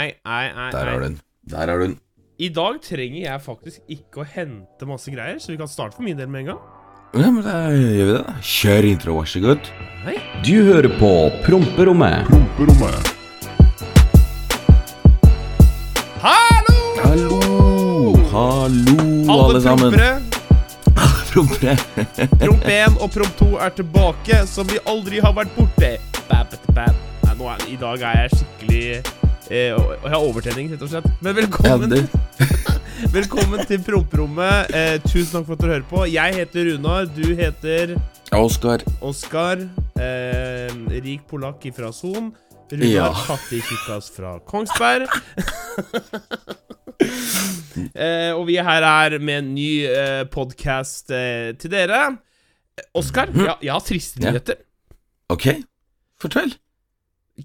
nei, nei, nei. Der har du den. Der har du den. I dag trenger jeg faktisk ikke å hente masse greier, så vi kan starte for min del med en gang. Ja, men da gjør vi det. da. Kjør intro, vær så god. Nei. Du hører på Promperommet. Promperommet. Hallo! Hallo! Hallo, alle, Alle sammen. prompere. Prompere. Promp 1 og promp 2 er tilbake, som vi aldri har vært borte. Bap, bap, bap. Nei, nå er, I dag er jeg skikkelig eh, og og Jeg har overtenning, rett og slett. Men velkommen, velkommen til promperommet. Eh, tusen takk for at dere hører på. Jeg heter Runar. Du heter Oskar. Oskar. Eh, rik polakk fra Son. Runar Ja. fattig fra Kongsberg. eh, og vi her er med en ny eh, podkast eh, til dere. Oskar, mm. jeg har triste nyheter. Ja. Ok, fortell.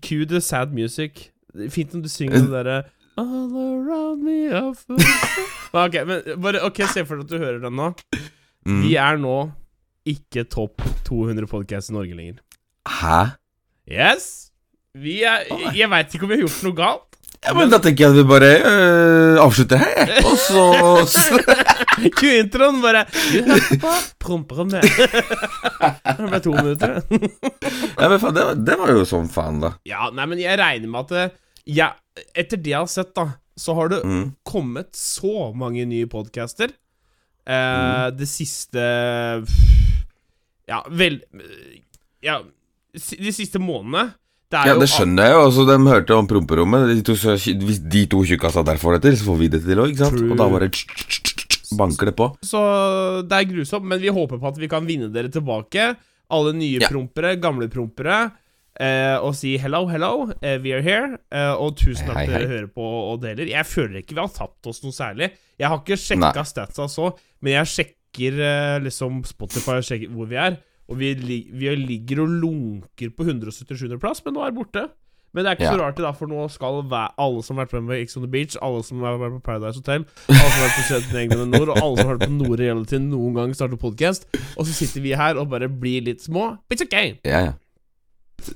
Cue the sad music. Fint om du synger det derre All around me are full Ok, men bare Ok, se for deg at du hører den nå. Mm. Vi er nå ikke topp 200 podkast i Norge lenger. Hæ? Yes! Vi er Jeg veit ikke om vi har gjort noe galt. Ja, men Da tenker jeg at vi bare øh, avslutter her, og så Q-introen bare Du hører på Promperommet. Det ble to minutter. Ja, men faen, det, var- det var jo sånn faen, da. Ja, nei, men jeg regner med at det, ja, Etter det jeg har sett, da, så har det Mm. kommet så mange nye podcaster. Eh, Det siste Ja, vel Ja, de siste månedene. Det Ja, det skjønner jeg jo. Altså, de hørte om promperommet. De to, hvis de to tjukkasa der får det til, så får vi det til òg, ikke sant? True. Og da bare banker det på. Så det er grusomt, men vi håper på at vi kan vinne dere tilbake. Alle nye Ja. prompere, gamle prompere. Eh, og si hello, hello, eh, we are here. Eh, og tusen takk til dere hører på og deler. Jeg føler ikke vi har tapt oss noe særlig. Jeg har ikke sjekka Nei. statsa så, men jeg sjekker eh, liksom Spotify og sjekker hvor vi er. Og vi, vi ligger og lunker på 177. plass, men nå er det borte. Men det er ikke så rart, det da, for nå skal alle som har vært med med X on the Beach, alle som har vært på Paradise Hotel, alle som har vært på Studenten England Nord, og alle som har vært på Nord Reality noen gang starte podkast, og så sitter vi her og bare blir litt små. It's okay. Ja, ja.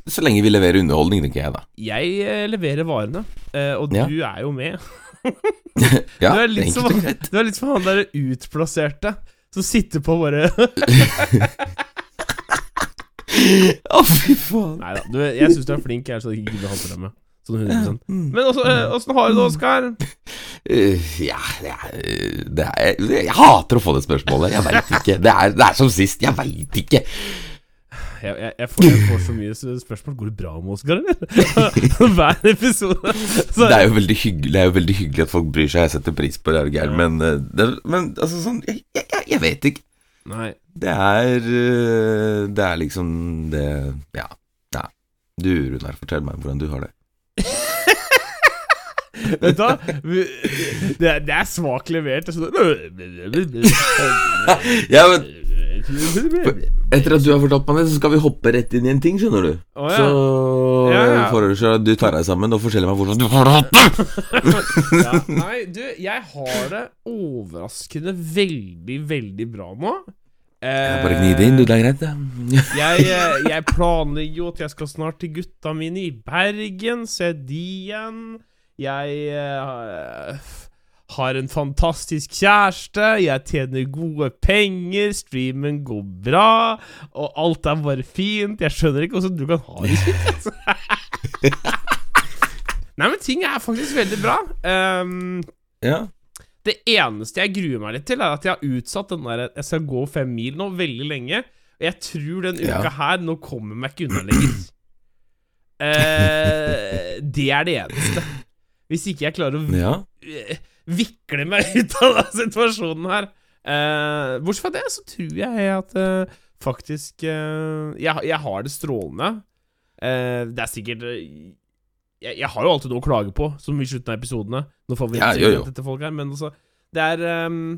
Så, lenge vi leverer underholdning, tenker jeg, da. Jeg eh, leverer varene, og og Ja. du er jo med. Ja, du er litt som, du er litt som han derre utplasserte som sitter på bare Å, fy faen. Nei da, du, jeg syns du er flink, jeg, så jeg gidder å ha på med. Sånn 100 Mm. Men eh, åssen har du det, Oskar? Uh, ja, det er, det er Jeg hater å få det spørsmålet. Jeg veit ikke. Det er, det er som sist. Jeg veit ikke. Jeg, jeg, jeg, får, jeg får så mye spørsmål. Går det bra med Oskar, eller? Hver episode. Så, Det er hyggelig Det er jo veldig hyggelig at folk bryr seg. Jeg setter pris på det, er gæren. Men, eh, det, men altså sånn jeg, vet ikke. Nei. Det er eh, Det er liksom det Ja. ja. Du, Runar, fortell meg hvordan du har det. Vet du hva? Det er, det er svakt levert. Sånn Ja, men Etter at du har fortalt meg det, så skal vi hoppe rett inn i en ting, skjønner du. Oh, ja. Så Ja, ja. foreslår jeg at du tar deg sammen og forteller meg hvordan du har det. ja, Nei, du, jeg har det overraskende veldig, veldig bra nå. Eh, Bare gni det inn, du. Det er greit, det. jeg, eh, jeg planlegger jo at jeg skal snart til gutta mine i Bergen, se de igjen. Jeg eh, har en fantastisk kjæreste, jeg tjener gode penger, streamen går bra, og alt er bare fint. Jeg skjønner ikke hvordan du kan ha det fint. Altså. Nei, men ting er faktisk veldig bra. Um, Ja. det eneste jeg gruer meg litt til, er at jeg har utsatt den der Jeg skal gå fem mil nå veldig lenge. Og jeg tror den Ja. uka her Nå kommer meg ikke unna lenger. Uh, det er det eneste. Hvis ikke jeg klarer å ja. Vikle meg ut av den situasjonen her. Eh, bortsett fra det, så tror jeg at eh, faktisk eh, jeg, jeg har det strålende. Eh, det er sikkert eh, jeg, jeg har jo alltid noe å klage på, som i slutten av episodene. Nå får vi ikke ja, dette folk her, men altså Det er um,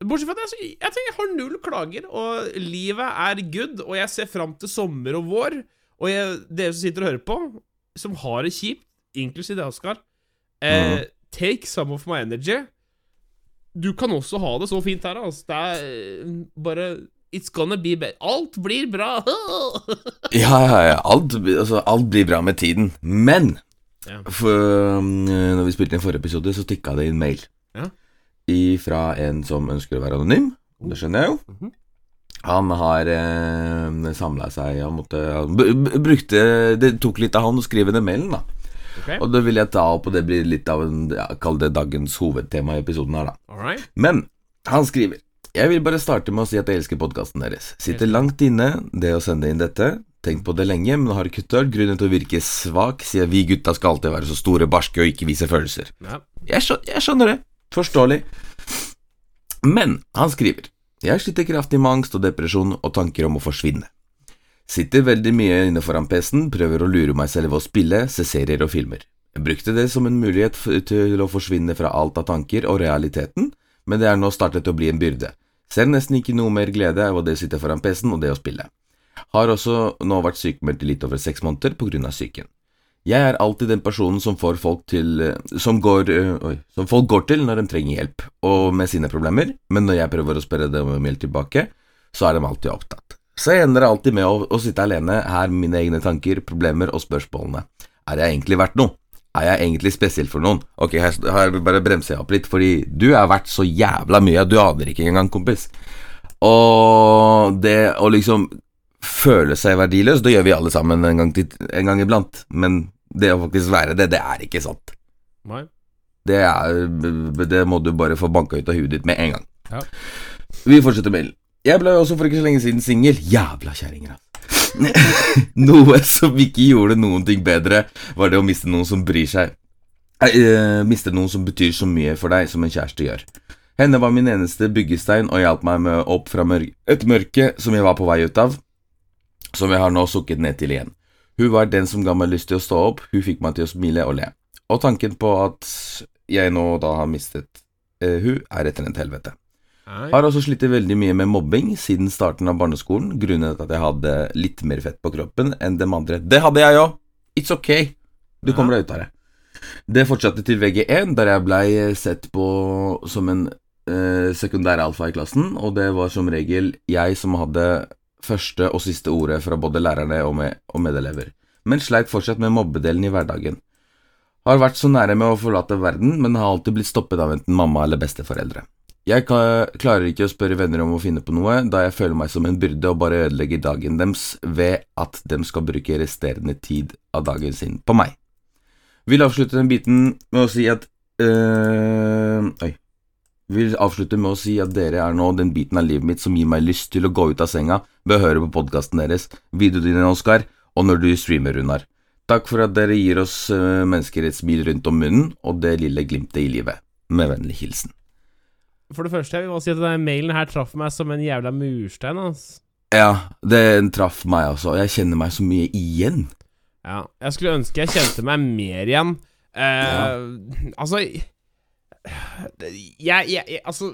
Bortsett fra det, så jeg tenker jeg har null klager, og livet er good, og jeg ser fram til sommer og vår. Og jeg, dere som sitter og hører på, som har det kjipt, inklusiv deg, Oskar eh, Mhm. Take some of my energy. Du kan også ha det så fint her, altså. Det er eh, bare It's gonna be better. Alt blir bra! Ja, ja, ja. Alt, altså, alt blir bra med tiden. Men Ja. For, um, når vi spilte inn forrige episode, så tikka det inn mail. Ja. Fra en som ønsker å være anonym. Det skjønner jeg jo. Mhm. Han har eh, samla seg Han måtte han brukte Det tok litt av han å skrive den mailen, da. Ok, Og det vil jeg ta opp, og det blir litt av en ja, Kall det dagens hovedtema i episoden her, da. Alright. Men han skriver Jeg vil bare starte med å si at jeg elsker podkasten deres. Sitter langt inne det å sende inn dette. Tenkt på det lenge, men har ikke tørt grunnet til å virke svak, siden vi gutta skal alltid være så store, barske og ikke vise følelser. Ja. Jeg, skjø jeg skjønner det. Forståelig. Men han skriver Jeg sliter kraftig med angst og depresjon og tanker om å forsvinne. Sitter veldig mye inne foran PC-en, prøver å lure meg selv ved å spille, se serier og filmer. Jeg brukte det som en mulighet til å forsvinne fra alt av tanker og realiteten, men det er nå startet å bli en byrde. Ser nesten ikke noe mer glede av å sitte foran PC-en og det å spille. Har også nå vært sykemeldt i litt over seks måneder på grunn av psyken. Jeg er alltid den personen som får folk til eh, Som går øh, Som folk går til når de trenger hjelp, og med sine problemer, men når jeg prøver å spørre dem om hjelp tilbake, så er de alltid opptatt. Så jeg ender alltid med å, å sitte alene her med mine egne tanker, problemer og spørsmålene. Er jeg egentlig verdt noe? Er jeg egentlig spesiell for noen? Ok, her, her bare bremser jeg opp litt, fordi du er verdt så jævla mye, du aner ikke engang, kompis. Og det å liksom føle seg verdiløs, det gjør vi alle sammen en gang, til, en gang iblant, men det å faktisk være det, det er ikke sant. Nei. Det, er, det må du bare få banka ut av huet ditt med en gang. Ja. Vi fortsetter mailen. Jeg ble også for ikke så lenge siden singel. Jævla kjerringer, altså. Noe som ikke gjorde noen ting bedre, var det å miste noen som bryr seg. Eh, miste noen som betyr så mye for deg som en kjæreste gjør. Henne var min eneste byggestein og hjalp meg med opp fra mør et mørke som jeg var på vei ut av, som jeg har nå sukket ned til igjen. Hun var den som ga meg lyst til å stå opp, hun fikk meg til å smile og le. Og tanken på at jeg nå da har mistet eh, hun, er etter et helvete. Har også slitt veldig mye med mobbing siden starten av barneskolen, grunnet at jeg hadde litt mer fett på kroppen enn dem andre. Det hadde jeg òg! It's ok. Du kommer deg ut av det. Det fortsatte til VG1, der jeg blei sett på som en eh, sekundær alfa i klassen, og det var som regel jeg som hadde første og siste ordet fra både lærerne og, med, og medelever, men sleit fortsatt med mobbedelen i hverdagen. Har vært så nære med å forlate verden, men har alltid blitt stoppet av enten mamma eller besteforeldre. Jeg klarer ikke å spørre venner om å finne på noe, da jeg føler meg som en byrde og bare ødelegger dagen deres ved at de skal bruke resterende tid av dagen sin på meg. Vil avslutte den biten med å si at øh, Oi. Vil avslutte med å si at dere er nå den biten av livet mitt som gir meg lyst til å gå ut av senga ved å høre på podkasten deres, videoene dine, Oskar, og når du streamer, Runar. Takk for at dere gir oss øh, mennesker et smil rundt om munnen og det lille glimtet i livet. Med vennlig hilsen. For det første, jeg vil bare si at denne mailen her traff meg som en jævla murstein. Altså. Ja, den traff meg også. Jeg kjenner meg så mye igjen. Ja, jeg skulle ønske jeg kjente meg mer igjen. Eh, Altså jeg, jeg, jeg Altså,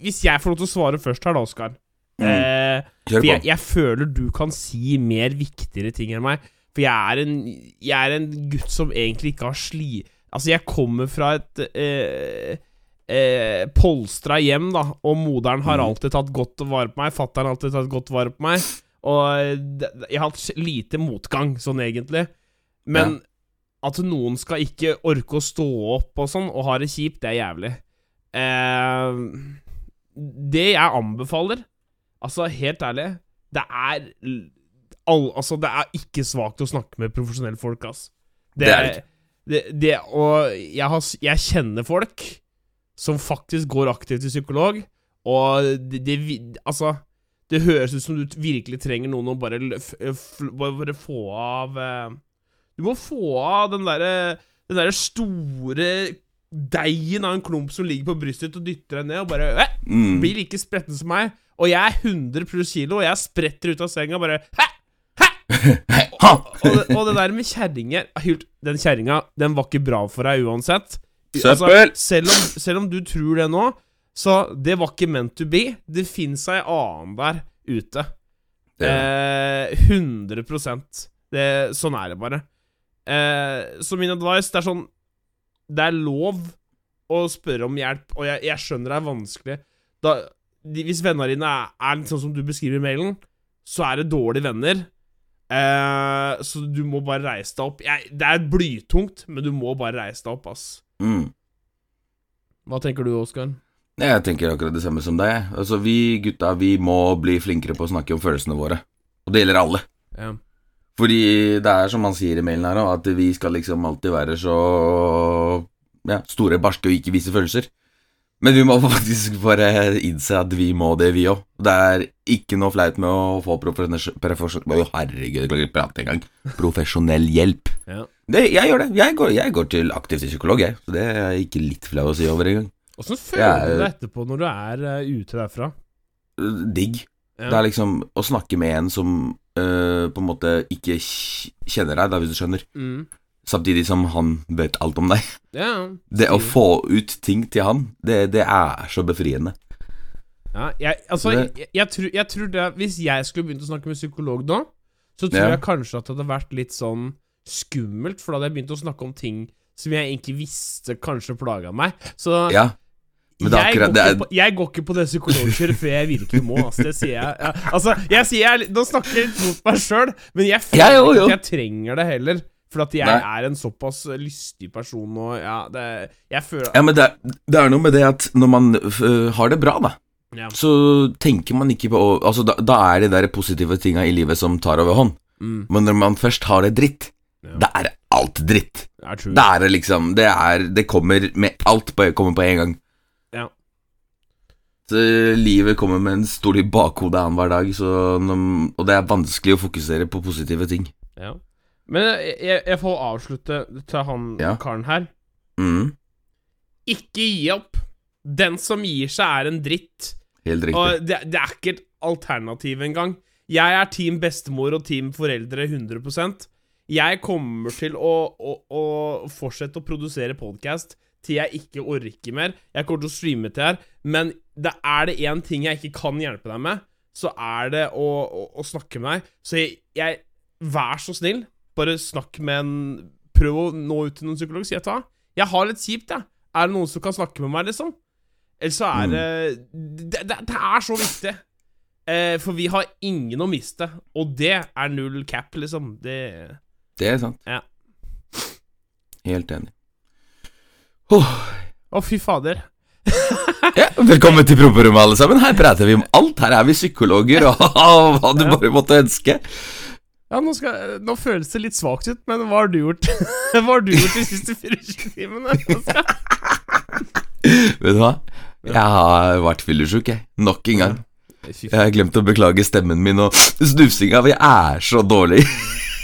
hvis jeg får lov til å svare først her, da, Oskar mm. uh, For jeg, jeg føler du kan si mer viktigere ting enn meg. For jeg er en, jeg er en gutt som egentlig ikke har sli... Altså, jeg kommer fra et eh, eh, polstra hjem, da, og moderen har Mhm. alltid tatt godt vare på meg. Fattern har alltid tatt godt vare på meg. Og jeg har hatt lite motgang, sånn egentlig. Men at noen skal ikke orke å stå opp og sånn, og ha det kjipt, det er jævlig. Eh, det jeg anbefaler, altså helt ærlig, det er all, Altså, det er ikke svakt å snakke med profesjonelle folk, ass. Det er det ikke. Det, det, og jeg, har, jeg kjenner folk som faktisk går aktivt til psykolog, og det, det Altså, det høres ut som du virkelig trenger noen å bare, bare, bare få av eh, Du må få av den derre Den derre store deigen av en klump som ligger på brystet ditt, og dytter deg ned, og bare eh, Mm. blir like spretten som meg. Og jeg er 100 pluss kilo, og jeg spretter ut av senga og bare Hæ! Hæ! Ha! Og, det, og det der med kjerringer Den kjerringa, den var ikke bra for deg uansett. Altså, selv, om, selv om du tror det nå, så det var ikke meant to be. Det fins ei annen der ute. Eh, 100% det, Sånn er det bare. Eh, så min advice det er sånn Det er lov å spørre om hjelp, og jeg, jeg skjønner det er vanskelig. Da, de, hvis vennene dine er, er litt sånn som du beskriver i mailen, så er det dårlige venner. Eh, så du må bare reise deg opp. Jeg, det er blytungt, men du må bare reise deg opp, ass. Mm. Hva tenker du, Oskar? Jeg tenker akkurat det samme som deg. Altså, Vi gutta vi må bli flinkere på å snakke om følelsene våre. Og det gjelder alle. Ja. Fordi det er som han sier i mailen her òg, at vi skal liksom alltid være så ja, store, barske og ikke vise følelser. Men vi må faktisk bare innse at vi må det, vi òg. Det er ikke noe flaut med å få profesjonell. Profesjonell hjelp. Ja. Det, jeg gjør det. Jeg går, jeg går til aktiv psykolog, jeg. Så det er ikke litt flau å si over engang. Åssen føler du deg etterpå når du er uh, ute derfra? Digg. Ja. Det er liksom å snakke med en som uh, på en måte ikke kjenner deg, da, hvis du skjønner. Mm. Samtidig som han vet alt om deg. Ja, Det å få ut ting til han, det, det er så befriende. Ja, jeg, altså, Det- jeg, jeg, tror, jeg tror det Hvis jeg skulle begynt å snakke med psykolog nå, så tror Ja. jeg kanskje at det hadde vært litt sånn skummelt, for da hadde jeg begynt å snakke om ting som jeg egentlig visste kanskje plaga meg. Så Ja, men det jeg, går er, på, jeg går ikke på det psykologkjøret før jeg virkelig må. Altså, det sier jeg. Ja, altså, jeg sier jeg, Nå snakker jeg litt mot meg sjøl, men jeg føler ikke at jeg trenger det heller. For at jeg Nei. er en såpass lystig person, og ja, det Jeg føler Ja, men det, det er noe med det at når man uh, har det bra, da, Ja. så tenker man ikke på Altså, da, da er det der positive tinga i livet som tar over hånd. Mm, Men når man først har det dritt, Ja. da er alt dritt. det er er det liksom Det er Det kommer med Alt på, kommer på en gang. Ja. Så livet kommer med en stol i bakhodet annenhver dag, så og det er vanskelig å fokusere på positive ting. Ja. Men jeg, jeg, får avslutte til han Ja. karen her. Mm, Ikke gi opp. Den som gir seg, er en dritt. helt riktig. Og det, det er ikke et alternativ engang. Jeg er team bestemor og team foreldre 100% Jeg kommer til å, å, å fortsette å produsere podkast til jeg ikke orker mer. Jeg kommer til å streame til her, men det er det én ting jeg ikke kan hjelpe deg med, så er det å, å snakke med deg. Så jeg, jeg Vær så snill, bare snakk med en Prøv å nå ut til noen psykolog. Si at jeg har litt kjipt, jeg. Er det noen som kan snakke med meg, liksom? Eller så er det det, det, det er så viktig. Eh, for vi har ingen å miste, og det er null cap, liksom. Det Det er sant. Ja. Helt enig. Åh, oh, fy fader. ja, velkommen til promperommet, alle sammen. Her prater vi om alt. Her er vi psykologer og hva du bare måtte ønske. Ja, nå, skal, nå føles det litt svakt ut, men hva har du gjort Hva har du gjort de siste 24 timene? Vet du hva? Jeg har vært fyllesyk, jeg. Nok en gang. Jeg har glemt å beklage stemmen min og snufsinga, for jeg er så dårlig.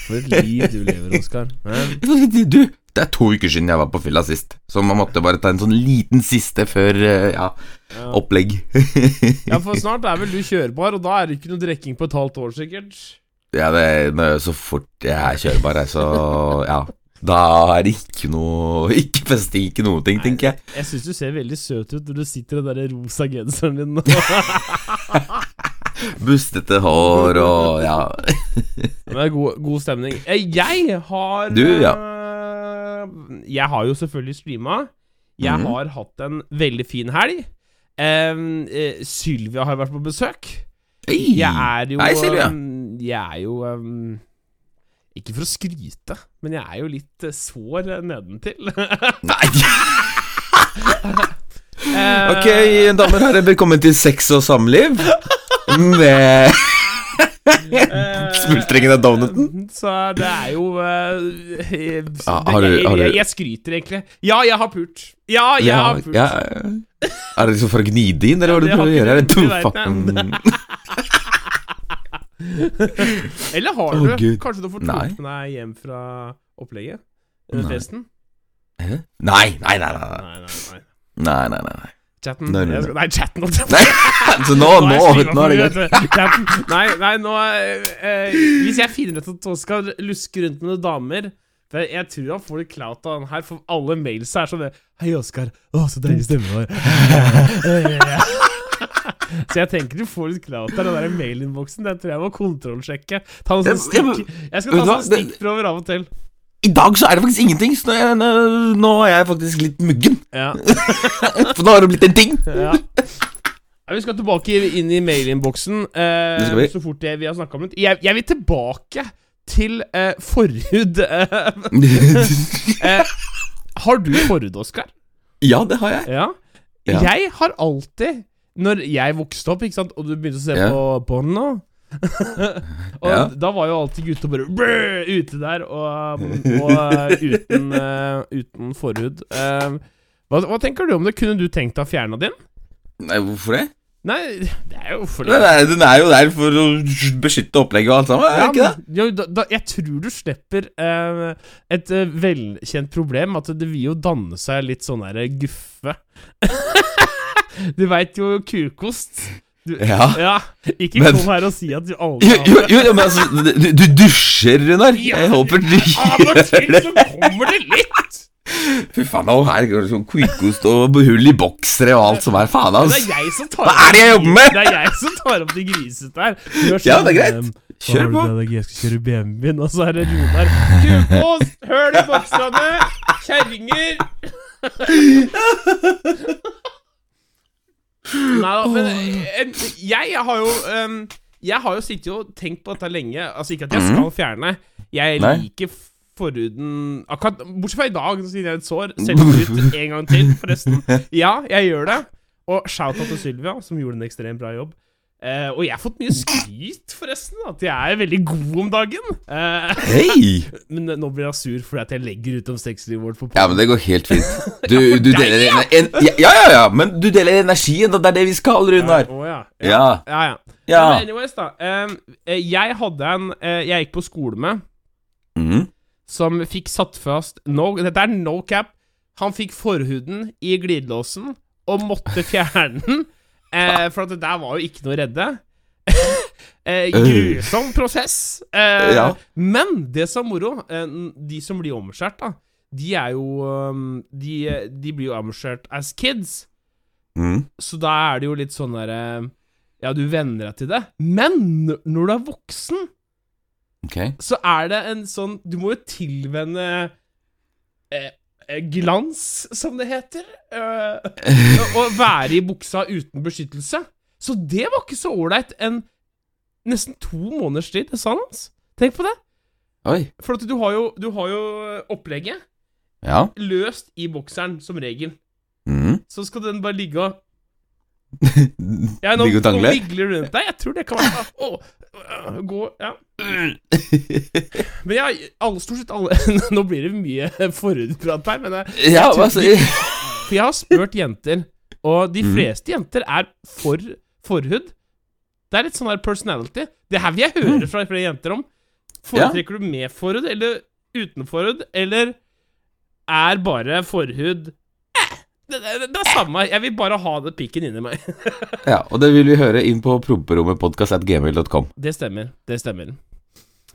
For et liv du lever, Oskar. Du, det er to uker siden jeg var på fylla sist, så man måtte bare ta en sånn liten siste før eh, ja, Ja. opplegg. Ja, for snart er vel du kjørbar, og da er det ikke noe drikking på et halvt år, sikkert. Ja, det er så fort jeg er kjørbar, så ja. Da er det ikke noe Ikke festing, ikke noe ting, tenker jeg. Jeg syns du ser veldig søt ut når du sitter i den der rosa genseren din. Bustete hår og ja. Det er god, god stemning. Eh, Jeg har Du, ja. eh, Jeg har jo selvfølgelig streama. Jeg Mhm. har hatt en veldig fin helg. Eh, Sylvia har vært på besøk. Hey. Jeg er jo Hei, Silvia. Jeg er jo um, Ikke for å skryte, men jeg er jo litt eh, sår nedentil. Nei. Eh, Ok, damer og herrer, velkommen til Sex og samliv. Med eh, smultringen av donuten. Så det er jo uh, har du- jeg, har du- jeg, jeg skryter egentlig. Ja, jeg har pult. Ja, jeg har pult. ja. Er det liksom for å gni det inn, eller hva Ja, du prøver å gjøre? du- det to fucking Eller har oh, du? Gud. Kanskje du får tatt med deg hjem fra opplegget? Nei. festen? Hæ? Nei, nei, nei, nei. Nei, nei, nei. Nei, nei. Chatten. Nei, nei, nei. Chatten. så nå, Nå nå, er det greit. Nei, nei, nå eh, eh, Hvis jeg finner ut at Oskar lusker rundt med noen damer jeg tror han får litt clout av den her, for alle mails er sånn det, Hei, Oskar. Å, så deilig stemme du har. Så jeg tenker du får litt clout der. den der mailinnboksen. Den tror jeg må kontrollsjekke. Ta noen sånne stikk, jeg skal ta sånne stikkprøver av og til. I dag så er det faktisk ingenting, så nå er, jeg- nå er jeg faktisk litt muggen. Ja. For nå har det blitt en ting. Ja. Vi skal tilbake inn i mailinnboksen eh, så fort det vi har snakka om det. Jeg, jeg vil tilbake til eh, forhud eh, eh, Har du forhud, Oskar? ja, det har jeg. Ja. Ja. Jeg har alltid Når jeg vokste opp, ikke sant, og du begynte å se Ja. på porno Og Ja. da var jo alltid gutta bare brø, ute der, og, og uten, uh, uten forhud. Uh, hva, hva tenker du om det? Kunne du tenkt deg å fjerne din? Nei, hvorfor det? Nei, det er jo for det. Nei, den er jo der for å beskytte opplegget og alt sammen, er Ja, ikke det? jo, da, da, jeg tror du slipper eh, et eh, velkjent problem, at det vil jo danne seg litt sånn der guffe. du veit jo kukost. Du, Ja. ja. Ikke Men- kom her og si at du aldri har jo, det. jo, jo, men altså, du, du dusjer, Runar. Jeg håper du Av og til gjør det. så kommer det litt! Fy faen, nå her går det sånn kukost og hull i boksere og alt som er. Faen, Det ass. er jeg som tar Hva er det jeg jobber med? Det er jeg som tar opp de grisete her. Er Ja, sånn, det er greit. ehm, Kjør på. Det er- Jeg skal kjøre BMW-en min, og så er det Runar. Kukost, høl i bokserne, kjerringer Nei da, men jeg, jeg har jo um, Jeg har jo sittet og tenkt på dette lenge. Altså ikke at jeg skal fjerne. Jeg Mhm. Nei. liker forhuden Akkurat Bortsett fra i dag, siden jeg er et sår. Selvskryt en gang til, forresten. Ja, jeg gjør det. Og shout-out til Sylvia, som gjorde en ekstremt bra jobb. Eh, og jeg har fått mye skryt, forresten. At jeg er veldig god om dagen. Uh, Hei! men nå blir jeg sur fordi at jeg legger ut om sexlivet vårt på Ja, men det går helt fint. Du, du deler en, en, Ja, ja, ja, men du deler energien, og det er det vi skal, Runar. Å, ja. Ja. Ja, ja. Ja. Men anyways, da. eh, jeg hadde en eh, jeg gikk på skole med, mm. som fikk satt fast no, Dette er no cap. Han fikk forhuden i glidelåsen og måtte fjerne den. Eh, for at det der var jo ikke noe å redde. eh, grusom prosess. Eh, Ja. Men det som er moro, eh, de som blir omskjært, da, de er jo um, de, de blir jo omskjært as kids. Mm. Så da er det jo litt sånn derre Ja, du venner deg til det. Men når du er voksen, okay. så er det en sånn Du må jo tilvenne eh, eh, glans, som det heter. Eh, å være i buksa uten beskyttelse. Så det var ikke så ålreit enn nesten to måneders tid, det sa han hans. Tenk på det. Oi. For at du har jo, du har jo opplegget Ja. løst i bokseren, som regel. Mm. Så skal den bare ligge og Ja, nå, Ligge og nå dangle? vigler rundt deg. Jeg tror det kan være Å, gå Ja. Men ja, alle, stort sett alle Nå blir det mye forhudprat her, men jeg, Ja, tror- altså For jeg har spurt jenter, og de Mhm. fleste jenter er for forhud. Det er litt sånn her personality. Det her vil jeg høre fra flere jenter om. Foretrekker du med forhud eller uten forhud, eller er bare forhud eh, det, det, det er samme. Jeg vil bare ha det pikken inni meg. Ja, og det vil vi høre inn på promperommepodkast.gmail.com. Det stemmer. Det stemmer.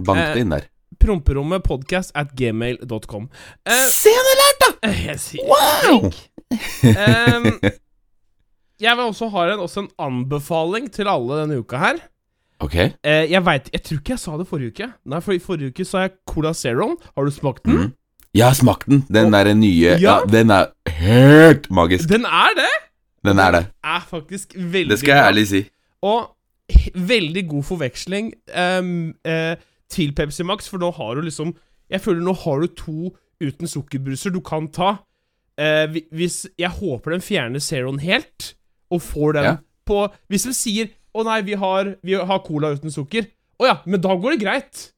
Bank Eh, det inn der. Promperommet podcast at gmail.com. Eh, Se, han har lært, da! eh, jeg sier Wow! Ehm, Jeg vil også ha en, også en anbefaling til alle denne uka her. Ok. Eh, jeg vet, jeg tror ikke jeg sa det forrige uke. Nei, for i forrige uke sa jeg Cola Zeroen. Har du smakt den? Mm. Jeg har smakt den. Den derre nye ja. Ja. den er helt magisk. Den er det! Den er det. Er faktisk veldig Det skal jeg ærlig si. Og veldig god forveksling Um, eh, til Pepsi Max, for nå har du liksom Jeg føler nå har du to uten sukkerbruser du kan ta. Eh, hvis Jeg håper den fjerner Zeroen helt, og får den Ja. på Hvis de sier 'Å nei, vi har, vi har cola uten sukker', å ja, men da går det greit.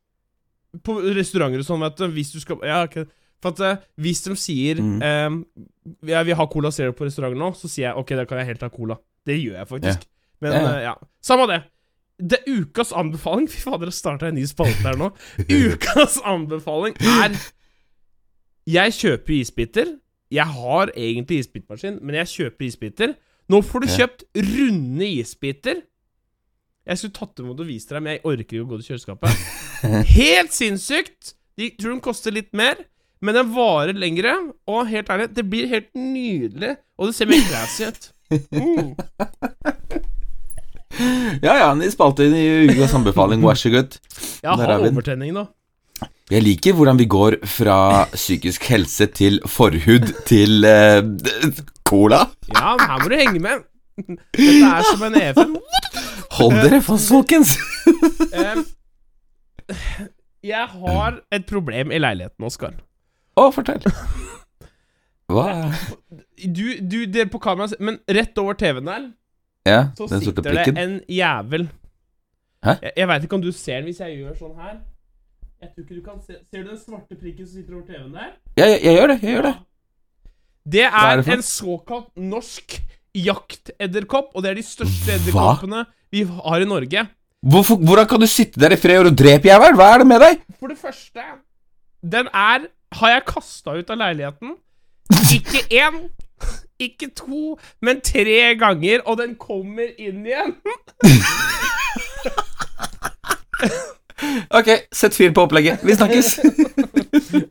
På restauranter og sånn, vet du. Hvis du skal Ja, ok. For at eh, hvis de sier Mm. eh, ja, 'Vi har Cola Zero på restauranten nå, så sier jeg OK, da kan jeg helt ha cola. Det gjør jeg faktisk. Men Ja, ja. eh, ja. Samme det. Det ukas anbefaling Fy fader, det starta en ny spalte her nå. Ukas anbefaling er Jeg kjøper isbiter. Jeg har egentlig isbitmaskin, men jeg kjøper isbiter. Nå får du kjøpt runde isbiter. Jeg skulle tatt imot og vist deg, men jeg orker ikke å gå til kjøleskapet. Helt sinnssykt! De tror den koster litt mer, men den varer lengre. Og helt ærlig, det blir helt nydelig, og det ser mer classy ut. Mm. Ja, ja, ni spalte inn i ukas anbefaling. Vær så god. Ja, ha er overtenning nå. Jeg liker hvordan vi går fra psykisk helse til forhud til eh, cola. Ja, men her må du henge med. Dette er som en EFM. Hold dere fast, folkens. Jeg har et problem i leiligheten, Oskar. Å, fortell. Hva? Du, du, dere på kamera Men rett over TV-en der Ja, så sitter det en jævel. Hæ? Jeg, jeg veit ikke om du ser den hvis jeg gjør sånn her. Jeg tror ikke du kan se Ser du den svarte prikken som sitter over TV-en der? Ja, jeg, jeg gjør det. Jeg gjør det. Det er er, det en såkalt norsk jaktedderkopp, og det er de største edderkoppene vi har i Norge. Hvorfor, hvordan kan du sitte der i fred og drepe jævel? Hva er det med deg? For det første, den er Har jeg kasta ut av leiligheten? Ikke én, ikke to, men tre ganger, og den kommer inn igjen. Ok, sett fyr på opplegget. Vi snakkes.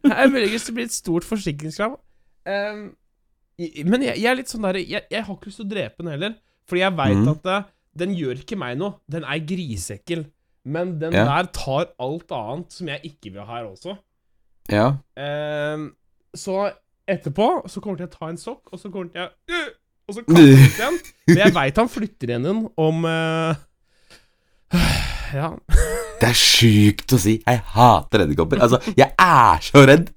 Det er muligens det blir et stort forsikringskrav. Um, men jeg, jeg er litt sånn der jeg, jeg har ikke lyst til å drepe den heller. Fordi jeg veit mm. at eh, den gjør ikke meg noe. Den er grisekkel. Men den Ja. der tar alt annet som jeg ikke vil ha her også. Ja. Um, så etterpå så kommer jeg til å ta en sokk, og så kommer jeg til å Og så kaster jeg ut igjen. Men jeg veit han flytter igjen den om uh, Ja. Det er sjukt å si. Jeg hater edderkopper. Altså, jeg er så redd.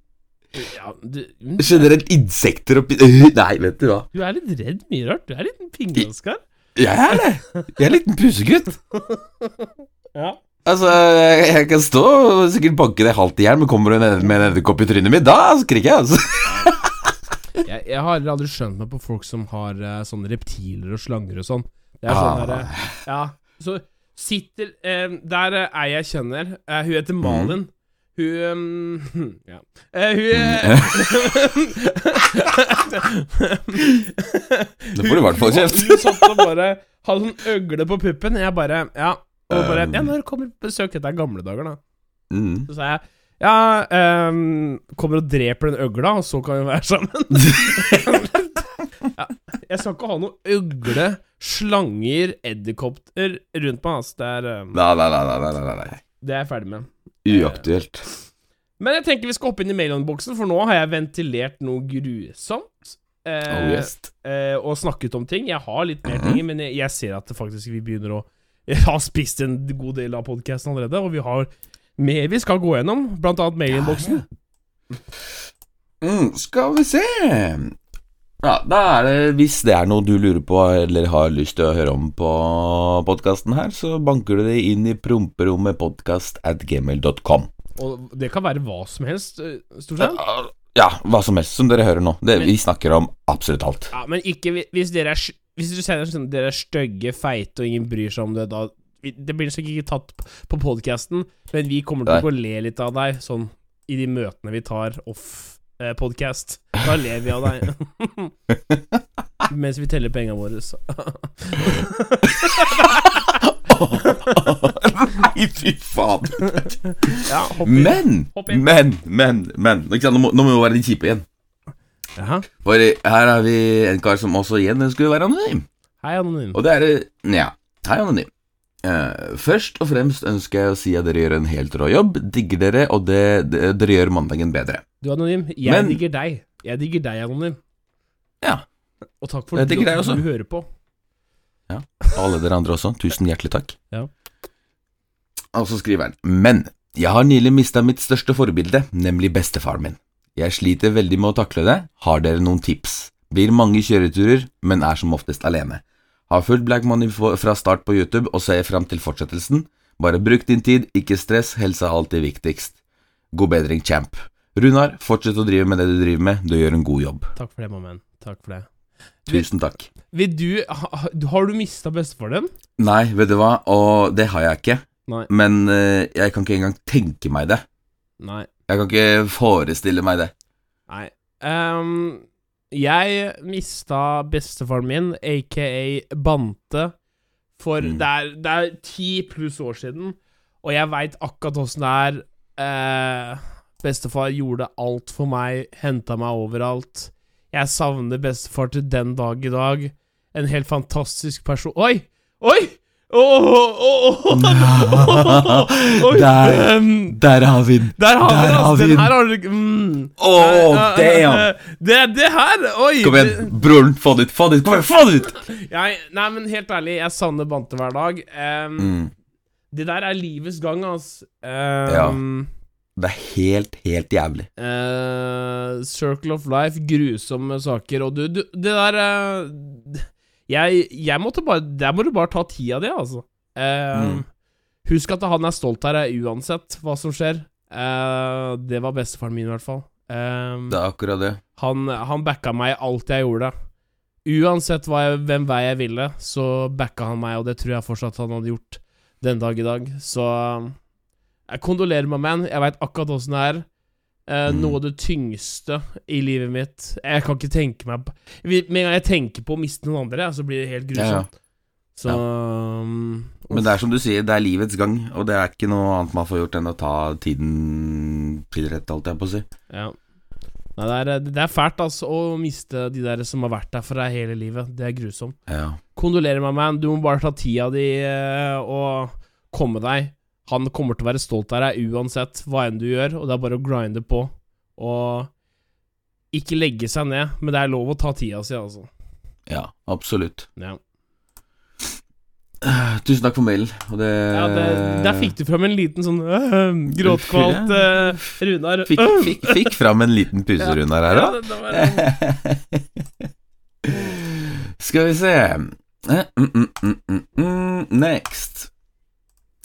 ja du, Generelt insekter og Øh, Nei, vet du hva. du er litt redd mye rart. Du er litt en pingle, Oskar. Jeg er det. Jeg er en liten pusegutt. Ja. Altså, jeg, jeg kan stå og sikkert banke deg halvt i hjel, men kommer du med en edderkopp i trynet mitt, da skriker jeg, altså. Jeg, jeg har aldri skjønt meg på folk som har uh, sånne reptiler og slanger og sånn. Det er sånn Ah. derre Ja, så sitter uh, Der uh, er jeg kjenner, eh, hun heter Malin. Hun um, Ja. Eh, hun Det får du i hvert fall kjeft. Hun, satt og bare hadde sånn øgle på puppen. Jeg bare Ja. Og bare Um. Ja, når kommer besøk? Dette er gamle dager, da. Mm. Så sa jeg ja, um, kommer og dreper den øgla, og så kan vi være sammen. ja, jeg skal ikke ha noe øgle, slanger, edderkopter rundt meg. ass. Det er, um, Nei, nei, nei, nei, nei, det er jeg ferdig med. Uaktuelt. Men jeg tenker vi skal hoppe inn i mailinnboksen, for nå har jeg ventilert noe grusomt. eh, Oh, yes. eh, og snakket om ting. Jeg har litt mer Mhm. ting, men jeg, jeg ser at det faktisk vi begynner å Jeg har spist en god del av podkasten allerede, og vi har mer vi skal gå gjennom, blant annet mailinnboksen. Mm, skal vi se Ja, da er det Hvis det er noe du lurer på eller har lyst til å høre om på podkasten her, så banker du det inn i promperommet podcast at gmail.com. Og det kan være hva som helst, eh, stort sett. Ja, hva som helst som dere hører nå. Det, vi snakker om absolutt alt. Ja, men ikke hvis dere er Hvis du sier at dere er stygge, feite, og ingen bryr seg om det, da Det blir sikkert ikke tatt på podkasten, men vi kommer til å le litt av deg, sånn i de møtene vi tar off eh, podcast. Da ler vi av deg. Mens vi teller pengene våre, så Nei, fy faen. Ja. Men, men, men, men ikke sant, nå, må, nå må vi være litt kjipe igjen. Aha. For her har vi en kar som også igjen ønsker å være anonym. Hei, Anonym. Og det er Ja, hei, anonym. Eh, først og fremst ønsker jeg å si at dere gjør en helt rå jobb. Digger dere, og det, det, dere gjør mandagen bedre. Du, Anonym, jeg Men- digger deg. Jeg digger deg, Anonym. Ja. Og takk for at du, du hører på. Og alle dere andre også. Tusen hjertelig takk. Ja. Og så skriver han Men jeg har nylig mista mitt største forbilde, nemlig bestefaren min. Jeg sliter veldig med å takle det. Har dere noen tips? Blir mange kjøreturer, men er som oftest alene. Har fulgt Black Money fra start på YouTube og ser fram til fortsettelsen. Bare bruk din tid, ikke stress, helse er alltid viktigst. God bedring, champ. Runar, fortsett å drive med det du driver med, du gjør en god jobb. Takk for det, mamma. Takk for det. Tusen takk. Vil du ha, ha- Har du mista bestefaren din? Nei, vet du hva, og det har jeg ikke. Nei. Men eh, jeg kan ikke engang tenke meg det. Nei. Jeg kan ikke forestille meg det. Nei. Ehm, jeg mista bestefaren min, aka Bante, for Mm. det, er, ti pluss år siden, og jeg veit akkurat åssen det er. Eh, bestefar gjorde alt for meg, henta meg overalt. Jeg savner bestefar til den dag i dag. En helt fantastisk person Oi! Oi! Der. ehm, Der har vi den! der har vi den! altså. den. her har du mm. Eh, eh, eh, Det, det her Oi! Kom igjen, broren, få det ut! Få det ut! Få det ut! Jeg, nei, men helt ærlig, jeg savner Bante hver dag. Um, Mm. Det der er livets gang, altså. Um, ja. Det er helt, helt jævlig. Uh, Circle of Life, grusomme saker, og du, du Det der eh, jeg, jeg måtte bare Der må du bare ta tida di, altså. Uh, Mm. Husk at han er stolt her, uansett hva som skjer. Uh, det var bestefaren min, i hvert fall. Uh, Det er akkurat det. han, han backa meg i alt jeg gjorde. Uansett jeg, hvem vei jeg ville, så backa han meg, og det tror jeg fortsatt han hadde gjort den dag i dag. Så jeg kondolerer meg, man. Jeg veit akkurat åssen det er. Eh, Mm. Noe av det tyngste i livet mitt Jeg kan ikke tenke meg på Med en gang jeg tenker på å miste noen andre, så blir det helt Ja, ja. grusomt. Så um, Men det er som du sier, det er livets gang, og det er ikke noe annet man får gjort enn å ta tiden til rette, holdt jeg på å si. Ja. Nei, det, er, det er fælt, altså, å miste de der som har vært der for deg hele livet. Det er grusomt. Ja. Kondolerer meg, man. Du må bare ta tida di eh, og komme deg. Han kommer til å være stolt av deg uansett hva enn du gjør, og det er bare å grinde på. Og ikke legge seg ned, men det er lov å ta tida si, altså. ja, absolutt. Ja, Tusen takk for mailen. Det, ja det, Der fikk du fram en liten sånn øh, gråtkvalt øh, Runar. Fikk, fikk, fikk fram en liten puserunde her, ja, da. var, Skal vi se Eh, mm, mm, mm. Next.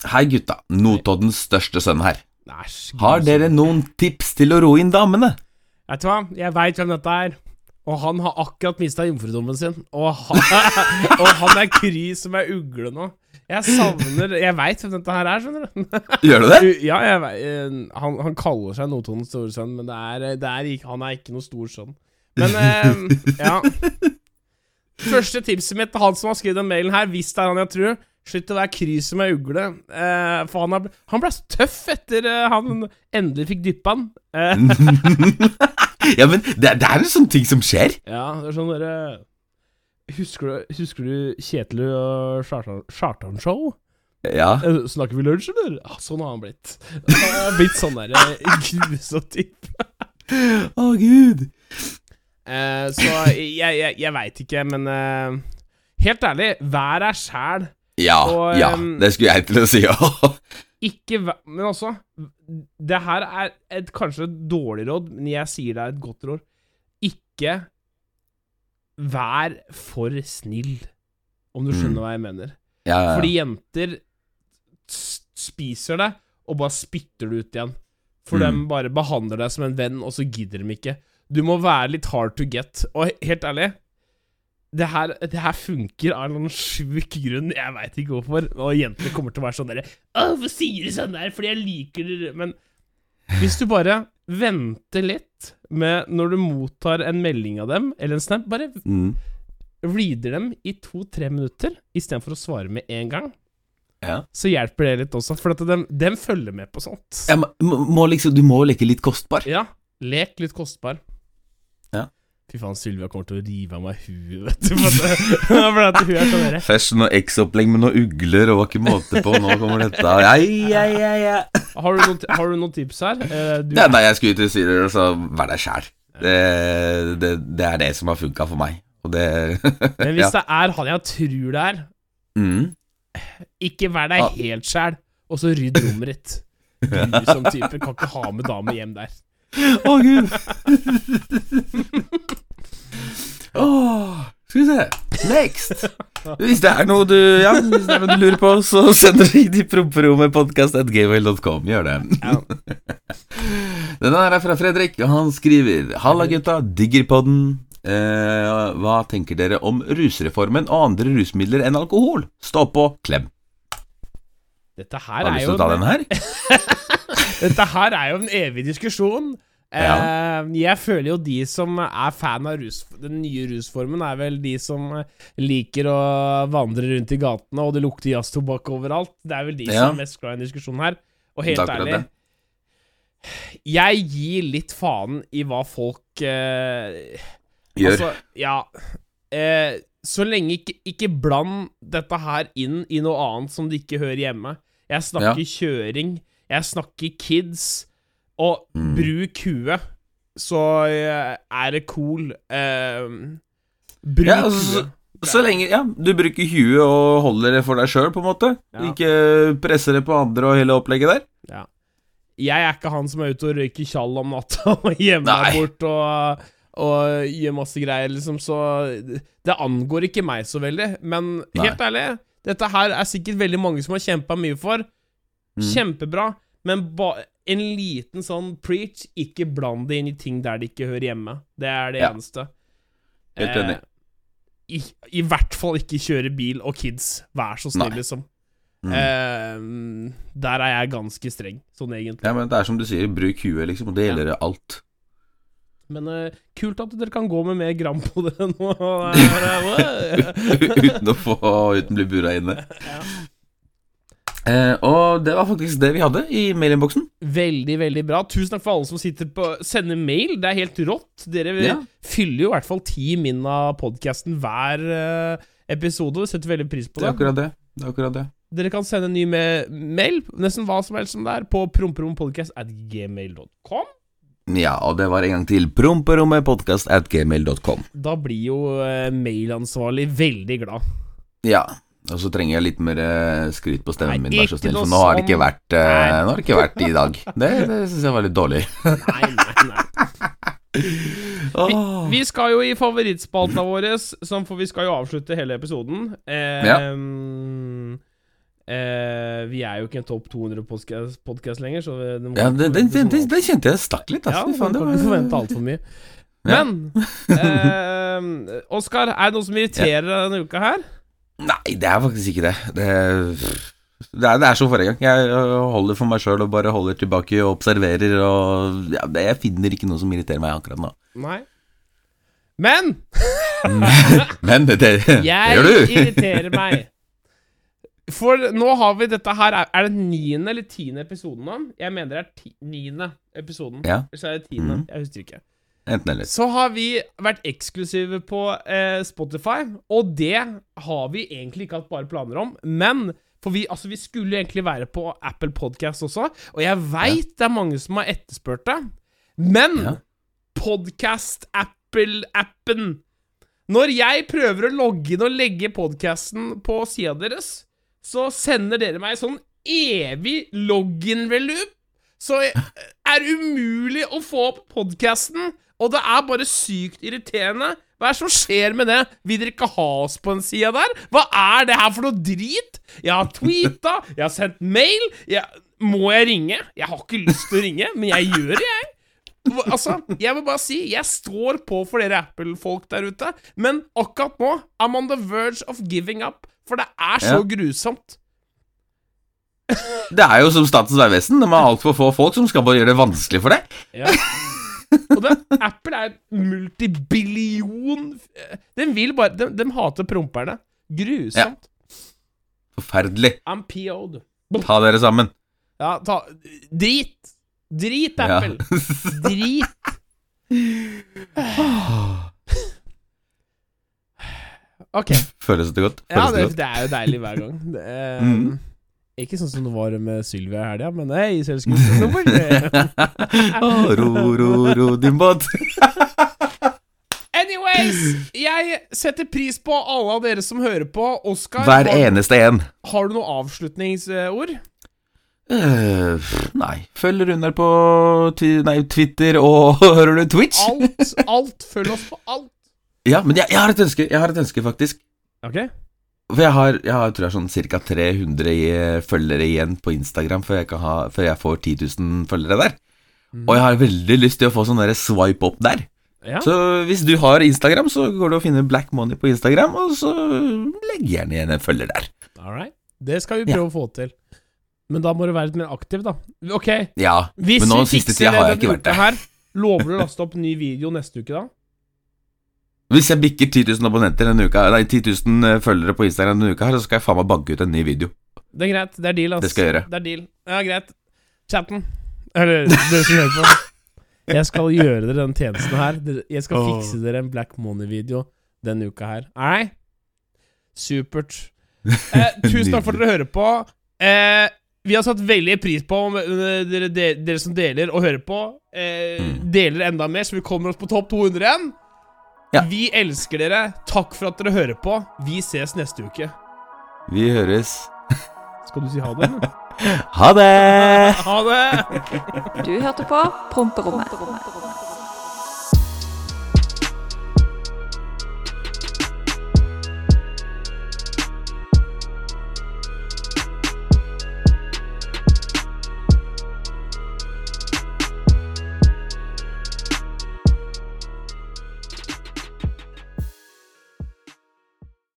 Hei, gutta. Notoddens største sønn her. Har dere noen tips til å roe inn damene? Vet du hva, jeg veit hvem dette er. Og han har akkurat mista jomfrudommen sin. Og han, og han er kry som ei ugle nå. Jeg savner Jeg veit hvem dette her er, skjønner du. Gjør du det? Ja, jeg vet, eh, han, han kaller seg Notodens store sønn, men det er, det er han er ikke noe stor sønn. Men eh, ja. Første tipset mitt til han som har skrevet den mailen her, hvis det er han jeg tror, slutt å være kry med ugle. Eh, for han, ble, han ble så tøff etter uh, han endelig fikk dyppa han. Eh, ja, men det, det er en sånn ting som skjer. Ja, det er sånn derre husker, du- husker du Kjetil og Chartan- Chartan-show? Ja. Eh, Snakker vi lunsj, eller? Sånn har han blitt. Han har blitt sånn derre grusom type. Å, gud. Eh, så jeg, jeg, jeg veit ikke, men eh, helt ærlig, vær deg sjæl. Ja, Og, ja, det skulle jeg til å si òg. Ikke Men også Det her er et, kanskje et dårlig råd, men jeg sier det er et godt råd. Ikke vær for snill, om du skjønner Mm. hva jeg mener. Ja, ja, Fordi jenter spiser det, og bare spytter det ut igjen. For Mm. de bare behandler deg som en venn, og så gidder de ikke. Du må være litt hard to get. Og helt ærlig, det her, det her funker av en sjuk grunn. Jeg veit ikke hvorfor. Og jenter kommer til å være sånn derre hvorfor sier du sånn der? Fordi jeg liker det.' Men hvis du bare venter litt med når du mottar en melding av dem, eller en snap, bare Mm. reader dem i to-tre minutter istedenfor å svare med en gang, ja. så hjelper det litt også. For at de, de følger med på sånt. Ja, må, må liksom, du må leke litt kostbar. Ja, lek litt kostbar. Ja. Fy faen, Sylvia kommer til å rive av meg huet, vet du. For at, hun er sånn derre Først noe X-opplegg med noen ugler, og var ikke måte på. Nå kommer dette. Ja, ja, ja, ja. har, du noen, har du noen tips her? Eh, du, Ja, nei, jeg skulle til å si det, så vær deg sjæl. Det, det, det er det som har funka for meg. Og det men hvis ja. det er han jeg tror det er, mm. ikke vær deg Ah. helt sjæl, og så rydd rommet ditt. som type. Kan ikke ha med dame hjem der. Å, gud. Åh, skal vi se. Next. Hvis det er noe du Ja, hvis det er noe du lurer på, så sender du inn i promperommetpodkast.gmail.com. Gjør det. Denne er fra Fredrik, og han skriver Halla gutta, digger podden. Eh, hva tenker dere om rusreformen og andre rusmidler enn alkohol? Stå på, klem. Dette her Har du lyst til å ta den her? Dette her er jo en evig diskusjon. Eh, jeg føler jo de som er fan av rus, den nye rusformen, er vel de som liker å vandre rundt i gatene, og det lukter jazztobakk overalt. Det er vel de Ja. som er mest glad i diskusjonen her. Og helt er ærlig Jeg gir litt faen i hva folk eh, Gjør. Altså, ja eh, Så lenge ikke, ikke bland dette her inn i noe annet som det ikke hører hjemme. Jeg snakker kjøring, jeg snakker kids, og Mm. bruk huet, så eh, er det cool. Uh, bruk Ja, altså, huet. Så lenge ja, du bruker huet og holder det for deg sjøl, på en måte. Ja. Ikke presser det på andre og hele opplegget der. Ja. Jeg er ikke han som er ute og røyker tjall om natta og gjemmer meg bort og, og gjør masse greier, liksom, så Det angår ikke meg så veldig. Men Nei. helt ærlig, dette her er sikkert veldig mange som har kjempa mye for. Mm. Kjempebra, men en liten sånn preach, ikke bland det inn i ting der det ikke hører hjemme. Det er det Ja. eneste. Helt Eh, enig. I, I hvert fall ikke kjøre bil og kids. Vær så snill, Nei. liksom. Mm. Eh, der er jeg ganske streng, sånn egentlig. Ja, men det er som du sier, bruk huet, liksom, og det gjelder alt. Men uh, kult at dere kan gå med mer gram på det nå. Eh, uten å få Uten å bli bura inne. Eh, og det var faktisk det vi hadde i mailinnboksen. veldig, veldig bra. Tusen takk for alle som sitter på sender mail. Det er helt rått. Dere Ja. fyller jo i hvert fall ti min av podkasten hver episode. Vi Setter veldig pris på Det er det. akkurat det. Det er akkurat det. Dere kan sende en ny mail, nesten hva som helst som det er, på promperompodcast at gmail.com. Ja, og det var en gang til promperommepodkast at gmail.com. Da blir jo eh, mailansvarlig veldig glad. Ja. Og så trenger jeg litt mer eh, skryt på stemmen min, vær så snill, for nå har det ikke sånn. vært eh, Nå har det ikke vært i dag. Det, det syns jeg var litt dårlig. Nei, nei, nei. Vi, Vi skal jo i favorittspalta vår, som for vi skal jo avslutte hele episoden. Eh, Ja. eh, vi er jo ikke en topp 200 podkast lenger, så det Ja, det, det, det, kjente jeg stakk litt. Altså. Ja, man det kan ikke forvente altfor mye. Men eh, Oskar, er det noe som irriterer deg denne uka her? Nei, det er faktisk ikke det. Det, det, er, det er som forrige gang. Jeg øh, holder for meg sjøl og bare holder tilbake og observerer. Og ja, Jeg finner ikke noe som irriterer meg akkurat nå. Nei. Men Men det, det, jeg gjør du. irriterer meg. For nå har vi dette her Er det niende eller tiende episoden nå? Jeg mener det er ti, niende episoden. Ja. Eller så er det tiende. Mhm. Jeg husker ikke. Enten eller. Så har vi vært eksklusive på eh, Spotify, og det har vi egentlig ikke hatt bare planer om. Men for vi, altså, vi skulle egentlig være på Apple Podcast også, og jeg veit det er mange som har etterspurt det. Men Ja. Podcast-Apple-appen Når jeg prøver å logge inn og legge podcasten på sida deres, så sender dere meg sånn evig login-velup Så er det umulig å få opp podcasten, og det er bare sykt irriterende. Hva er det som skjer med det? Vil dere ikke ha oss på en side der? Hva er det her for noe drit? Jeg har tweeta, jeg har sendt mail. Jeg, må jeg ringe? Jeg har ikke lyst til å ringe, men jeg gjør det, jeg. Altså, jeg vil bare si, jeg står på for dere Apple-folk der ute, men akkurat nå I'm on the verge of giving up, for det er så Ja. grusomt. Det er jo som Statens vegvesen. De har altfor få folk som skal bare gjøre det vanskelig for deg. Ja. Og det, Apple er multibillion Den vil bare De, de hater promperne. Grusomt. Forferdelig. I'm PO'd. Ta dere sammen. Ja, ta Drit. Drit, Ja. Apple. Drit. Ok. Føles det godt? Ja, det, det godt? det er jo deilig hver gang. Det er, Mhm. Ikke sånn som det var med Sylvia i helga, men hei, selskapet nå får ro, ro, ro din båt. Anyways, jeg setter pris på alle av dere som hører på. Oskar, Hver har, eneste en. har du noen avslutningsord? Uh, nei. Følg Runar på nei, Twitter og Hører du Twitch? Alt, alt. Følg oss på alt. Ja, men jeg, jeg har et ønske, jeg har et ønske faktisk. Ok? For jeg har, jeg har tror jeg, sånn ca. 300 følgere igjen på Instagram før jeg, kan ha, før jeg får 10 000 følgere der. Og jeg har veldig lyst til å få sånn der swipe opp der. Ja. Så hvis du har Instagram, så går du og finner Black Money på Instagram, og så legg gjerne igjen en følger der. Alright. Det skal vi prøve å få til. Men da må du være litt mer aktiv, da. Ok, Ja, hvis men nå vi fikser det denne uka det. her, lover du å laste opp ny video neste uke da? Hvis jeg bikker 10 000 abonnenter denne uka Nei, 10 000 følgere på Instagram denne uka her, så skal jeg faen meg banke ut en ny video. Det er greit. Det er deal, ass. Det skal jeg gjøre. Det er deal. Ja, greit. Chatten. Eller dere som hører på. Jeg skal gjøre dere den tjenesten her. Jeg skal fikse dere en Black Money-video denne uka her. All right? Supert. Eh, tusen takk for at dere hører på. Eh, vi har satt veldig pris på om dere, dere, dere som deler og hører på, eh, Mm. deler enda mer, så vi kommer oss på topp 200 igjen. Ja. Vi elsker dere. Takk for at dere hører på. Vi ses neste uke. Vi høres. Skal du si ha det, eller? Ha det! Ha det! Du hørte på Promperommet.